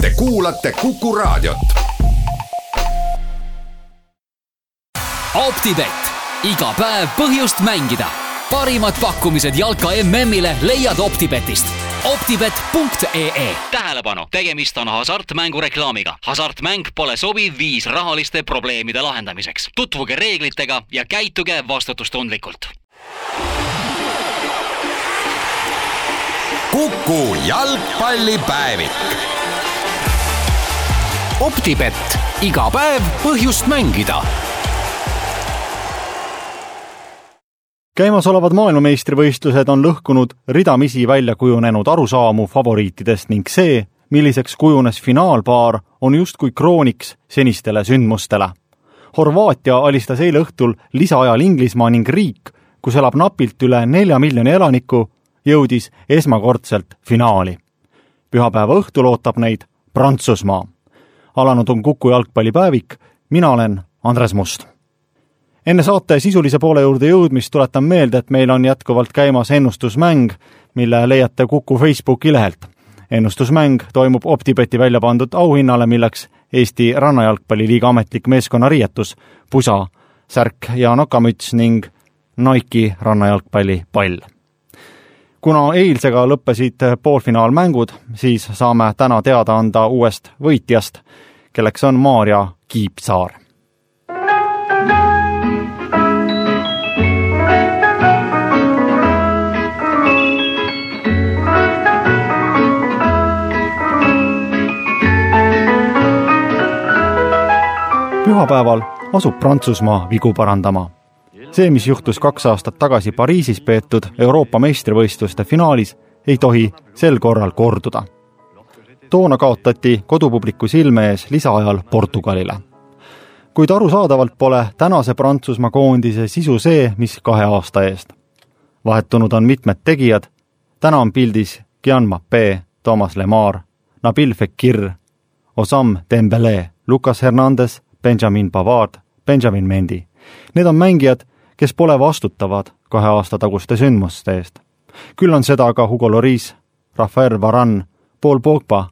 Te kuulate Kuku Raadiot. optibett, iga päev põhjust mängida. parimad pakkumised jalka MM-ile leiad Optibetist optibet.ee tähelepanu, tegemist on hasartmängureklaamiga. hasartmäng pole sobiv viis rahaliste probleemide lahendamiseks. tutvuge reeglitega ja käituge vastutustundlikult Kuku jalgpallipäevik. Optibett, iga päev põhjust mängida käimasolevad maailmameistrivõistlused on lõhkunud ridamisi välja kujunenud arusaamu favoriitidest ning see, milliseks kujunes finaalpaar, on justkui krooniks senistele sündmustele. Horvaatia alistas eile õhtul lisaajal Inglismaa ning riik, kus elab napilt üle nelja miljoni elaniku, jõudis esmakordselt finaali. pühapäeva õhtul ootab neid Prantsusmaa. Alanud on Kuku jalgpallipäevik, mina olen Andres Must. enne saate sisulise poole juurde jõudmist tuletan meelde, et meil on jätkuvalt käimas ennustusmäng, mille leiate Kuku Facebooki lehelt. ennustusmäng toimub Optibeti välja pandud auhinnale, milleks Eesti Rannajalgpalliliiga ametlik meeskonnariietus, pusa, särk ja nokamüts ning Nike'i rannajalgpallipall kuna eilsega lõppesid poolfinaalmängud, siis saame täna teada anda uuest võitjast, kelleks on Maarja Kiipsaar. pühapäeval asub Prantsusmaa vigu parandama see, mis juhtus kaks aastat tagasi Pariisis peetud Euroopa meistrivõistluste finaalis, ei tohi sel korral korduda. toona kaotati kodupubliku silme ees lisaajal Portugalile. kuid arusaadavalt pole tänase Prantsusmaa koondise sisu see, mis kahe aasta eest. vahetunud on mitmed tegijad, täna on pildis Gian Mbappé, Toomas Lemar, Nabil Fekir, Osam Dembele, Lucas Hernandez, Benjamin Pavard, Benjamin Mendi. Need on mängijad, kes pole vastutavad kahe aasta taguste sündmuste eest. küll on seda ka Hugo Lloris, Rafael Varane, Paul Pogba,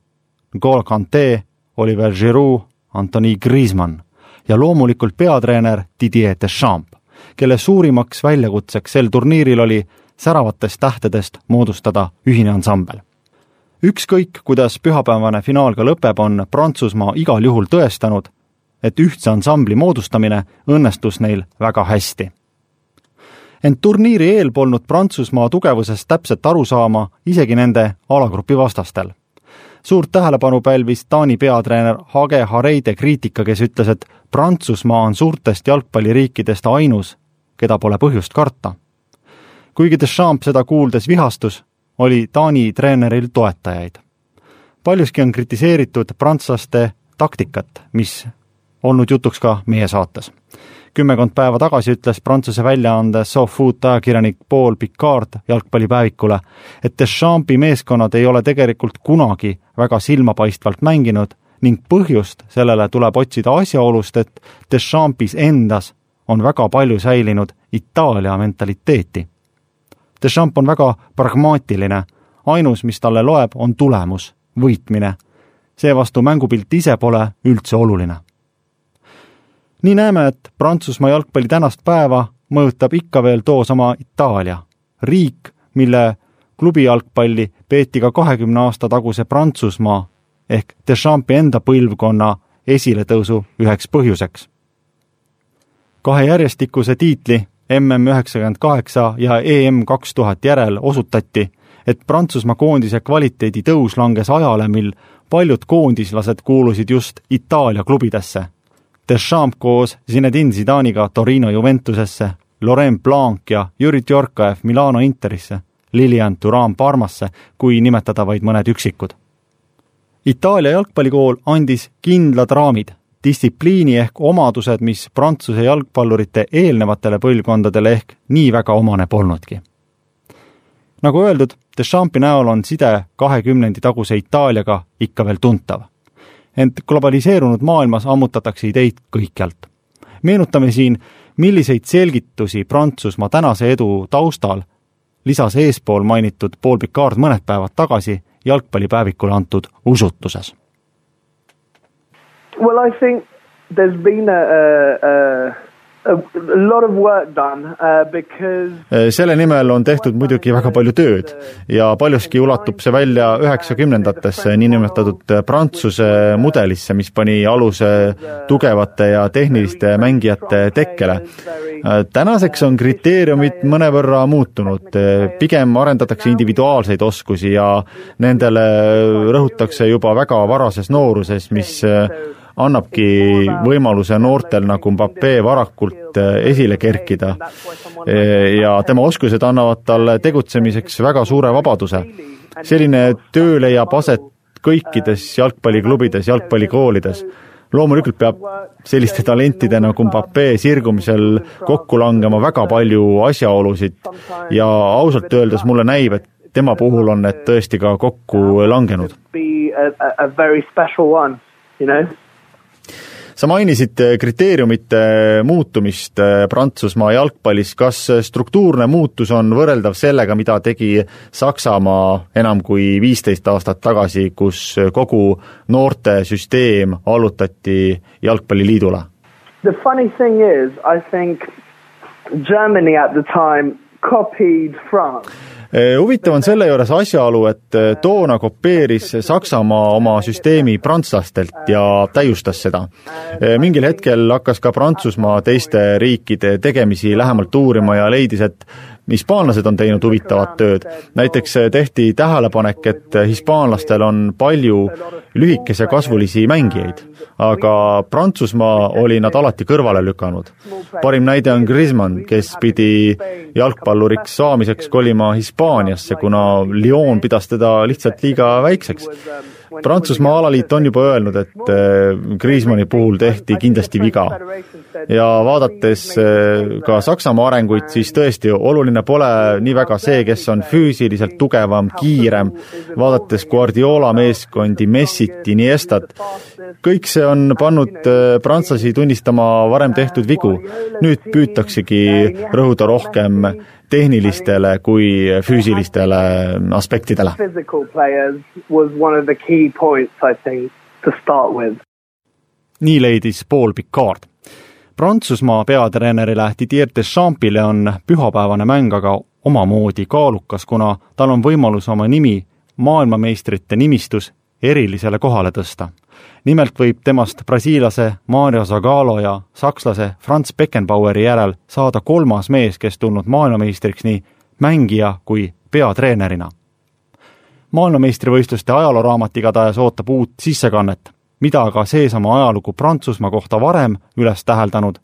N'Golo Kante, Oliver Giroud, Anthony Griezmann ja loomulikult peatreener Didier Deschamps, kelle suurimaks väljakutseks sel turniiril oli säravatest tähtedest moodustada ühine ansambel. ükskõik, kuidas pühapäevane finaal ka lõpeb, on Prantsusmaa igal juhul tõestanud, et ühtse ansambli moodustamine õnnestus neil väga hästi ent turniiri eel polnud Prantsusmaa tugevusest täpselt aru saama isegi nende alagrupi vastastel. suurt tähelepanu pälvis Taani peatreener Hage Hareide kriitika, kes ütles, et Prantsusmaa on suurtest jalgpalliriikidest ainus, keda pole põhjust karta. kuigi Deschamps seda kuuldes vihastus, oli Taani treeneril toetajaid. paljuski on kritiseeritud prantslaste taktikat, mis olnud jutuks ka meie saates kümmekond päeva tagasi ütles Prantsuse väljaande SoFoot ajakirjanik Paul Picard jalgpallipäevikule, et Deschampi meeskonnad ei ole tegelikult kunagi väga silmapaistvalt mänginud ning põhjust sellele tuleb otsida asjaolust, et Deschampis endas on väga palju säilinud Itaalia mentaliteeti. Deschamps on väga pragmaatiline, ainus, mis talle loeb, on tulemus, võitmine. seevastu mängupilt ise pole üldse oluline nii näeme, et Prantsusmaa jalgpalli tänast päeva mõjutab ikka veel toosama Itaalia, riik, mille klubijalgpalli peeti ka kahekümne aasta taguse Prantsusmaa ehk Deschampi enda põlvkonna esiletõusu üheks põhjuseks. kahe järjestikuse tiitli MM üheksakümmend kaheksa ja EM kaks tuhat järel osutati, et Prantsusmaa koondise kvaliteedi tõus langes ajale, mil paljud koondislased kuulusid just Itaalia klubidesse Deschamps koos Zinedine Zidane'iga Torino Juventusesse, Laurent Blanc ja Jüri Tjorkaev Milano Interisse, Lilian Thuram Parmasse, kui nimetada vaid mõned üksikud. Itaalia jalgpallikool andis kindlad raamid, distsipliini ehk omadused, mis Prantsuse jalgpallurite eelnevatele põlvkondadele ehk nii väga omane polnudki. nagu öeldud, Deschampi näol on side kahekümnendi taguse Itaaliaga ikka veel tuntav. Ent globaliseerunud maailmas ammutatakse ideid kõikjalt. meenutame siin, milliseid selgitusi Prantsusmaa tänase edu taustal lisas eespool mainitud Paul Picard mõned päevad tagasi jalgpallipäevikule antud usutuses? Well, I think there's been a, a, a uh, Eh, selle nimel on tehtud muidugi väga palju tööd ja paljuski ulatub see välja üheksakümnendatesse niinimetatud Prantsuse mudelisse, mis pani aluse tugevate ja tehniliste mängijate tekkele. Eh, tänaseks on kriteeriumid mõnevõrra muutunud, pigem arendatakse individuaalseid oskusi ja nendele rõhutakse juba väga varases nooruses, mis eh, annabki võimaluse noortel nagu Mbappe varakult eh, esile kerkida. Eh, ja tema oskused annavad talle tegutsemiseks väga suure vabaduse. selline töö leiab aset kõikides jalgpalliklubides, jalgpallikoolides. loomulikult peab selliste talentide nagu Mbappe sirgumisel kokku langema väga palju asjaolusid ja ausalt öeldes mulle näib, et tema puhul on need tõesti ka kokku langenud. you know. Sa mainisid eh, kriteeriumite muutumist eh, Prantsusmaa jalgpallis, kas struktuurne muutus on võrreldav sellega, mida tegi Saksamaa enam kui viisteist aastat tagasi, kus kogu noortesüsteem allutati Jalgpalliliidule? The funny thing is, I think Germany at the time copied France. Eh, huvitav on selle juures asjaolu, et eh, toona kopeeris Saksamaa oma süsteemi prantslastelt ja täiustas seda. Eh, mingil hetkel hakkas ka Prantsusmaa teiste riikide tegemisi lähemalt uurima ja leidis, et hispaanlased on teinud huvitavat tööd. näiteks tehti tähelepanek, et hispaanlastel on palju lühikese kasvulisi mängijaid, aga Prantsusmaa oli nad alati kõrvale lükanud. parim näide on Griezmann, kes pidi jalgpalluriks saamiseks kolima Hispaaniasse, kuna Lyon pidas teda lihtsalt liiga väikseks. Prantsusmaa alaliit on juba öelnud, et Griezmanni puhul tehti kindlasti viga. ja vaadates ka Saksamaa arenguid, siis tõesti oluline pole nii väga see, kes on füüsiliselt tugevam, kiirem, vaadates Guardiola meeskondi, Messit, Iniestat, kõik see on pannud prantslasi tunnistama varem tehtud vigu. nüüd püütaksegi rõhuda rohkem tehnilistele kui füüsilistele aspektidele. Physical players was one of the key points, I think, to start with. nii leidis Paul Picard. Prantsusmaa peatreenerile Didier Deschampsile on pühapäevane mäng aga omamoodi kaalukas, kuna tal on võimalus oma nimi maailmameistrite nimistus erilisele kohale tõsta. Nimelt võib temast brasiillase Mario Zagallo ja sakslase Franz Beckenbaueri järel saada kolmas mees, kes tulnud maailmameistriks nii mängija kui peatreenerina. maailmameistrivõistluste ajalooraamat igatahes ootab uut sissekannet, mida aga seesama ajalugu Prantsusmaa kohta varem üles täheldanud,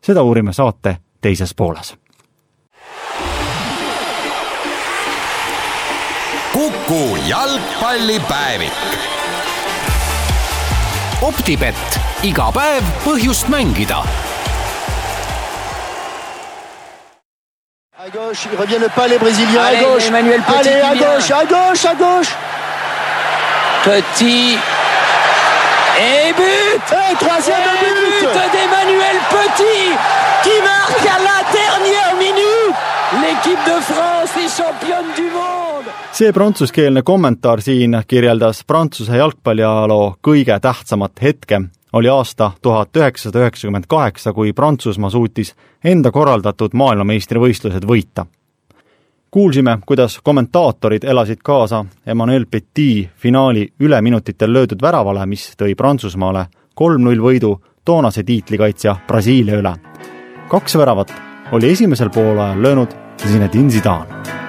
seda uurime saate teises pooles Kuku jalgpallipäevik. Optibett, iga päev põhjust mängida À gauche, ils reviennent pas les Brésiliens Allez, à gauche. Emmanuel Petit Allez, à gauche, à gauche, à gauche. Petit. Et but Et troisième Et but. but d'Emmanuel Petit qui marque à la dernière minute L'équipe de France est championne du monde see prantsuskeelne kommentaar siin kirjeldas Prantsuse jalgpalliajaloo kõige tähtsamat hetke, oli aasta tuhat üheksasada üheksakümmend kaheksa, kui Prantsusmaa suutis enda korraldatud maailmameistrivõistlused võita. kuulsime, kuidas kommentaatorid elasid kaasa Emmanuel Petit finaali üleminutitel löödud väravale, mis tõi Prantsusmaale kolm-null võidu toonase tiitlikaitsja Brasiilia üle. kaks väravat oli esimesel poolajal löönud Zinedine Zidane.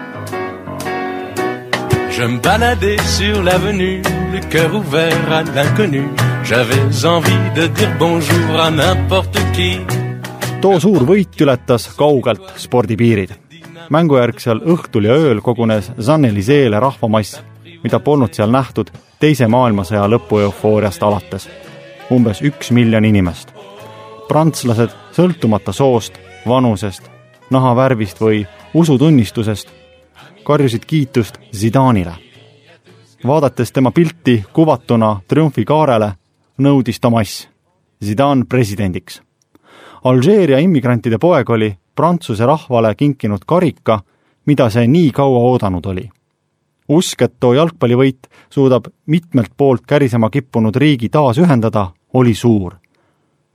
Je me baladais sur l'avenue, le cœur ouvert à l'inconnu. J'avais envie de dire bonjour à n'importe qui. too suur võit ületas kaugelt spordipiirid. mängujärgsel õhtul ja ööl kogunes San-Eliseele rahvamass. mida polnud seal nähtud Teise maailmasõja lõpu eufooriast alates. umbes üks miljon inimest. prantslased sõltumata soost, vanusest, nahavärvist või usutunnistusest karjusid kiitust Zidanile. vaadates tema pilti kuvatuna triumfikaarele, nõudis Tomass Zidane presidendiks. Alžeeria immigrantide poeg oli Prantsuse rahvale kinkinud karika, mida see nii kaua oodanud oli. usk, et too jalgpallivõit suudab mitmelt poolt kärisema kippunud riigi taas ühendada, oli suur.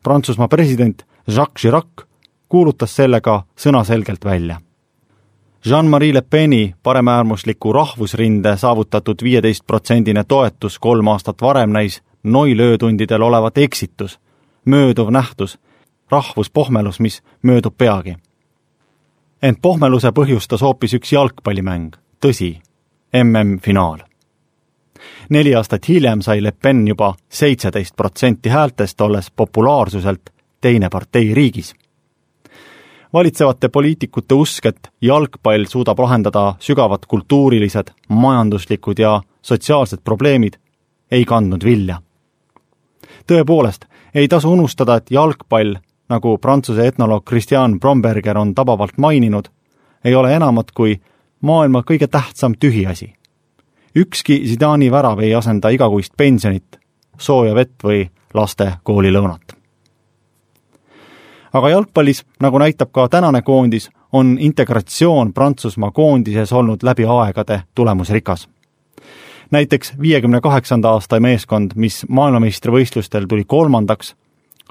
Prantsusmaa president Jacques Chirac kuulutas selle ka sõnaselgelt välja. Jean-Marie Le Peni paremäärmusliku rahvusrinde saavutatud viieteistprotsendine toetus kolm aastat varem näis noilöötundidel olevat eksitus, mööduv nähtus, rahvuspohmelus, mis möödub peagi ent pohmeluse põhjustas hoopis üks jalgpallimäng, tõsi, MM-finaal. neli aastat hiljem sai Le Pen juba seitseteist protsenti häältest, olles populaarsuselt teine partei riigis. Valitsevate poliitikute usk, et jalgpall suudab lahendada sügavad kultuurilised, majanduslikud ja sotsiaalsed probleemid, ei kandnud vilja. tõepoolest, ei tasu unustada, et jalgpall nagu Prantsuse etnoloog Christian Bromberger on tabavalt maininud, ei ole enamat kui maailma kõige tähtsam tühiasi. ükski Zidani värav ei asenda igakuist pensionit, sooja vett või laste koolilõunat. Aga jalgpallis, nagu näitab ka tänane koondis, on integratsioon Prantsusmaa koondises olnud läbi aegade tulemusrikas. näiteks viiekümne kaheksanda aasta meeskond, mis maailmameistrivõistlustel tuli kolmandaks,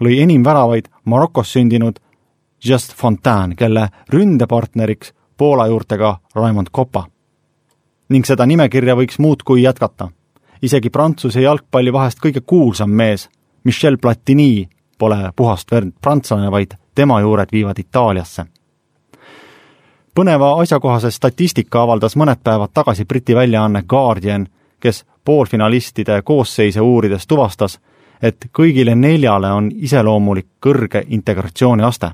lõi enim väravaid Marokos sündinud Just Fontaine, kelle ründepartneriks Poola juurtega Raimond Kopa. ning seda nimekirja võiks muudkui jätkata. isegi Prantsuse jalgpalli vahest kõige kuulsam mees, Michel Platini, pole puhast verd prantslane, vaid tema juured viivad Itaaliasse. põneva asjakohase statistika avaldas mõned päevad tagasi Briti väljaanne Guardian, kes poolfinalistide koosseise uurides tuvastas, et kõigile neljale on iseloomulik kõrge integratsiooni aste.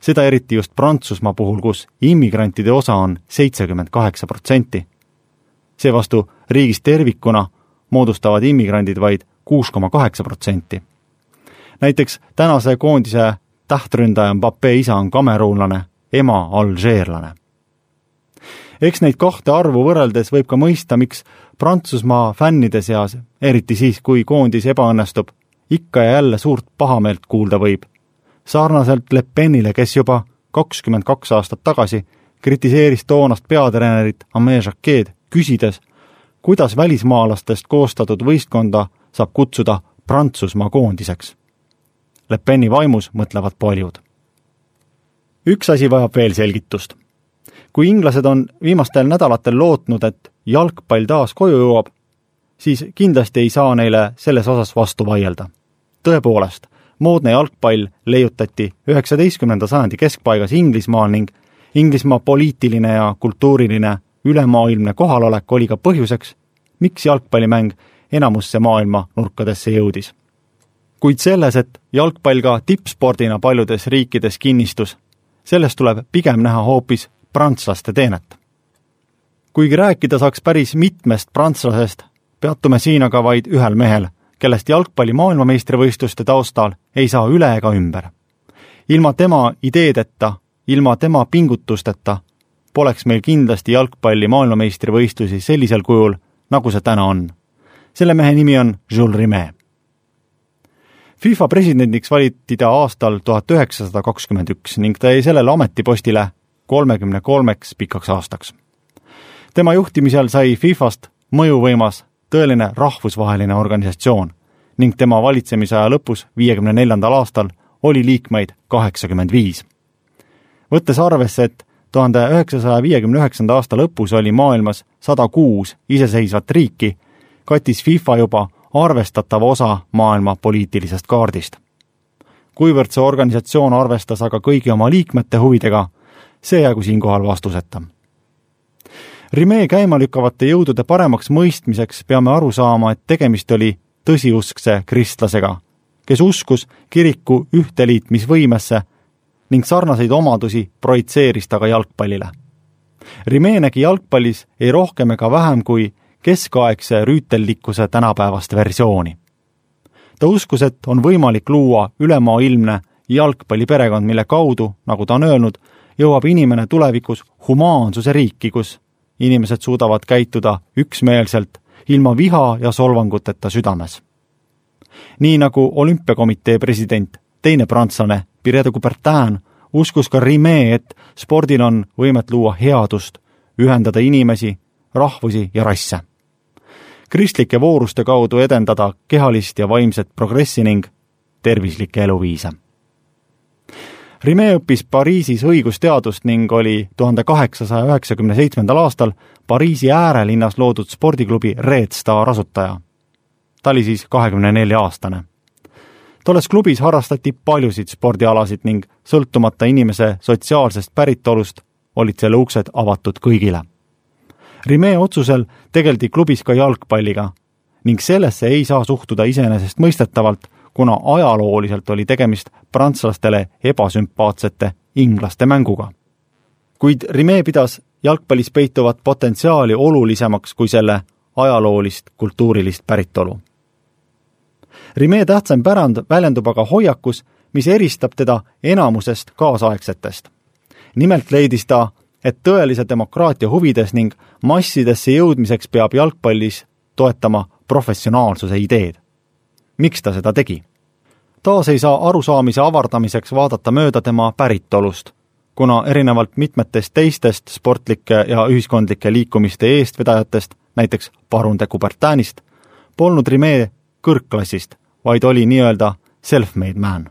seda eriti just Prantsusmaa puhul, kus immigrantide osa on seitsekümmend kaheksa protsenti. seevastu riigis tervikuna moodustavad immigrandid vaid kuus koma kaheksa protsenti. Näiteks tänase koondise tähtründaja Mbappe isa on kameruunlane, ema alžeerlane eks neid kahte arvu võrreldes võib ka mõista, miks Prantsusmaa fännide seas, eriti siis, kui koondis ebaõnnestub, ikka ja jälle suurt pahameelt kuulda võib. sarnaselt Le Penile, kes juba kakskümmend kaks aastat tagasi kritiseeris toonast peatreenerit Amee Jacquet, küsides, kuidas välismaalastest koostatud võistkonda saab kutsuda Prantsusmaa koondiseks. Le Peni vaimus mõtlevad paljud. üks asi vajab veel selgitust kui inglased on viimastel nädalatel lootnud, et jalgpall taas koju jõuab, siis kindlasti ei saa neile selles osas vastu vaielda. tõepoolest, moodne jalgpall leiutati üheksateistkümnenda sajandi keskpaigas Inglismaal ning Inglismaa poliitiline ja kultuuriline ülemaailmne kohalolek oli ka põhjuseks, miks jalgpallimäng enamusse maailma nurkadesse jõudis. Kuid selles, et jalgpall ka tippspordina paljudes riikides kinnistus, sellest tuleb pigem näha hoopis prantslaste teenet. kuigi rääkida saaks päris mitmest prantslasest, peatume siin aga vaid ühel mehel, kellest jalgpalli maailmameistrivõistluste taustal ei saa üle ega ümber. ilma tema ideedeta, ilma tema pingutusteta poleks meil kindlasti jalgpalli maailmameistrivõistlusi sellisel kujul, nagu see täna on. selle mehe nimi on Jules Rimet. FIFA presidendiks valiti ta aastal tuhat üheksasada kakskümmend üks ning ta jäi sellele ametipostile kolmekümne kolmeks pikaks aastaks. tema juhtimisel sai Fifast mõjuvõimas tõeline rahvusvaheline organisatsioon ning tema valitsemisaja lõpus, viiekümne neljandal aastal, oli liikmeid kaheksakümmend viis. võttes arvesse, et tuhande üheksasaja viiekümne üheksanda aasta lõpus oli maailmas sada kuus iseseisvat riiki, kattis FIFA juba arvestatava osa maailma poliitilisest kaardist. kuivõrd see organisatsioon arvestas aga kõigi oma liikmete huvidega, see jäägu siinkohal vastuseta. Rimee käima lükkavate jõudude paremaks mõistmiseks peame aru saama, et tegemist oli tõsiuskse kristlasega, kes uskus kiriku ühteliitmisvõimesse ning sarnaseid omadusi projitseeris ta ka jalgpallile. Rimee nägi jalgpallis ei rohkem ega vähem kui keskaegse rüütellikkuse tänapäevast versiooni. ta uskus, et on võimalik luua ülemaailmne jalgpalliperekond, mille kaudu, nagu ta on öelnud, jõuab inimene tulevikus humaansuse riiki, kus inimesed suudavad käituda üksmeelselt, ilma viha ja solvanguteta südames. nii nagu olümpiakomitee president, teine prantslane, Pierre de Coubertin, uskus ka Rimet, et spordil on võimet luua headust, ühendada inimesi, rahvusi ja rasse. Kristlike vooruste kaudu edendada kehalist ja vaimset progressi ning tervislikke eluviise Rime õppis Pariisis õigusteadust ning oli tuhande kaheksasaja üheksakümne seitsmendal aastal Pariisi äärelinnas loodud spordiklubi Red Star asutaja. ta oli siis kahekümne nelja aastane. tolles klubis harrastati paljusid spordialasid ning sõltumata inimese sotsiaalsest päritolust olid selle uksed avatud kõigile. Rime otsusel tegeldi klubis ka jalgpalliga ning sellesse ei saa suhtuda iseenesestmõistetavalt kuna ajalooliselt oli tegemist prantslastele ebasümpaatsete inglaste mänguga. kuid Rime pidas jalgpallis peituvat potentsiaali olulisemaks kui selle ajaloolist kultuurilist päritolu. Rime tähtsam pärand väljendub aga hoiakus, mis eristab teda enamusest kaasaegsetest. nimelt leidis ta, et tõelise demokraatia huvides ning massidesse jõudmiseks peab jalgpallis toetama professionaalsuse ideed miks ta seda tegi. taas ei saa arusaamise avardamiseks vaadata mööda tema päritolust, kuna erinevalt mitmetest teistest sportlike ja ühiskondlike liikumiste eestvedajatest, näiteks parun de Coubertinist, polnud Rime kõrgklassist, vaid oli nii-öelda self-made man.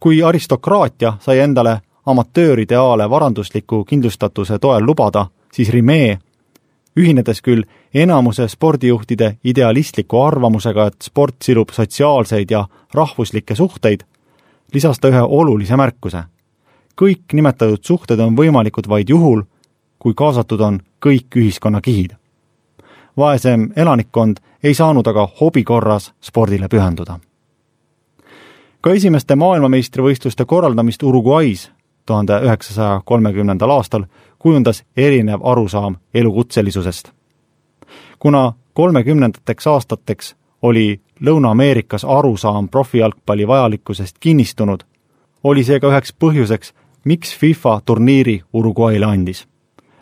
kui aristokraatia sai endale amatöörideaale varandusliku kindlustatuse toel lubada, siis Rime ühinedes küll enamuse spordijuhtide idealistliku arvamusega, et sport silub sotsiaalseid ja rahvuslikke suhteid, lisas ta ühe olulise märkuse. kõik nimetatud suhted on võimalikud vaid juhul, kui kaasatud on kõik ühiskonnakihid. vaesem elanikkond ei saanud aga hobi korras spordile pühenduda. ka esimeste maailmameistrivõistluste korraldamist Uruguay's tuhande üheksasaja kolmekümnendal aastal kujundas erinev arusaam elukutselisusest. kuna kolmekümnendateks aastateks oli Lõuna-Ameerikas arusaam profijalgpalli vajalikkusest kinnistunud, oli see ka üheks põhjuseks, miks FIFA turniiri Uruguay'le andis.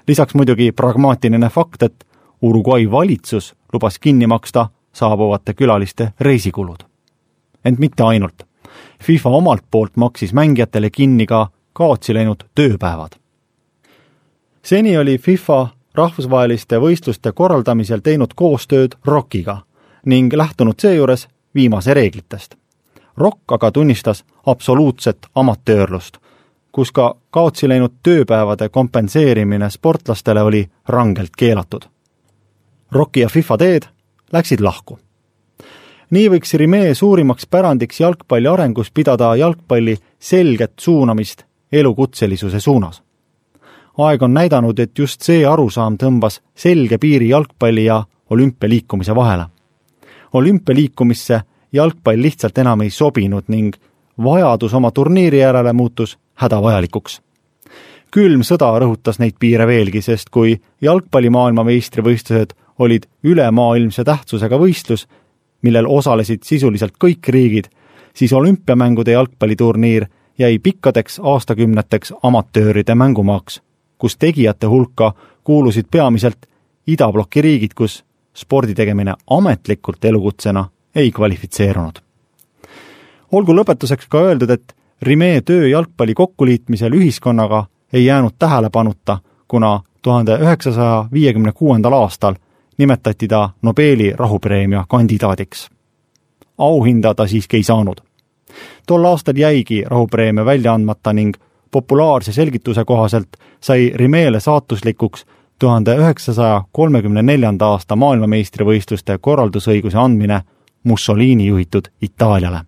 lisaks muidugi pragmaatiline fakt, et Uruguay valitsus lubas kinni maksta saabuvate külaliste reisikulud. ent mitte ainult. FIFA omalt poolt maksis mängijatele kinni ka kaotsi läinud tööpäevad. seni oli FIFA rahvusvaheliste võistluste korraldamisel teinud koostööd ROK-iga ning lähtunud seejuures viimase reeglitest. ROK aga tunnistas absoluutset amatöörlust, kus ka kaotsi läinud tööpäevade kompenseerimine sportlastele oli rangelt keelatud. ROK-i ja FIFA teed läksid lahku nii võiks Rimee suurimaks pärandiks jalgpalli arengus pidada jalgpalli selget suunamist elukutselisuse suunas. aeg on näidanud, et just see arusaam tõmbas selge piiri jalgpalli ja olümpialiikumise vahele. olümpialiikumisse jalgpall lihtsalt enam ei sobinud ning vajadus oma turniiri järele muutus hädavajalikuks. külm sõda rõhutas neid piire veelgi, sest kui jalgpalli maailmameistrivõistlused olid ülemaailmse tähtsusega võistlus, millel osalesid sisuliselt kõik riigid, siis olümpiamängude jalgpalliturniir jäi pikkadeks aastakümneteks amatööride mängumaaks, kus tegijate hulka kuulusid peamiselt idabloki riigid, kus spordi tegemine ametlikult elukutsena ei kvalifitseerunud. olgu lõpetuseks ka öeldud, et Rimee töö jalgpalli kokkuliitmisel ühiskonnaga ei jäänud tähelepanuta, kuna tuhande üheksasaja viiekümne kuuendal aastal nimetati ta Nobeli rahupreemia kandidaadiks. auhinda ta siiski ei saanud tol aastal jäigi rahupreemia välja andmata ning populaarse selgituse kohaselt sai Rimeele saatuslikuks tuhande üheksasaja kolmekümne neljanda aasta maailmameistrivõistluste korraldusõiguse andmine Mussolini juhitud Itaaliale.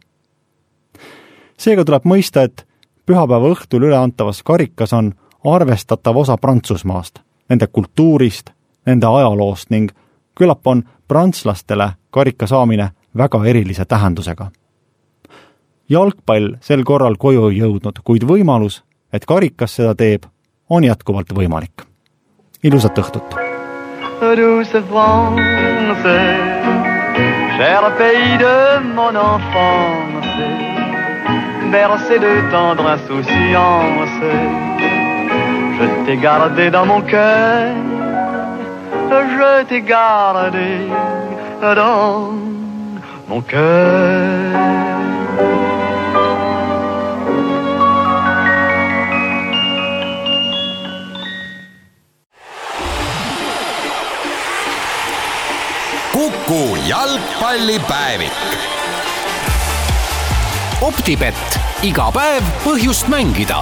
seega tuleb mõista, et pühapäeva õhtul üleantavas karikas on arvestatav osa Prantsusmaast, nende kultuurist, nende ajaloost ning küllap on prantslastele karika saamine väga erilise tähendusega jalgpall sel korral koju jõudnud, kuid võimalus, et karikas seda teeb, on jätkuvalt võimalik. ilusat õhtut! cher pays de mon enfance, bercé de tendre insouciance, je t'ai gardé dans mon cœur, je t'ai gardé dans mon cœur. Kuku jalgpallipäevik. optibett, iga päev põhjust mängida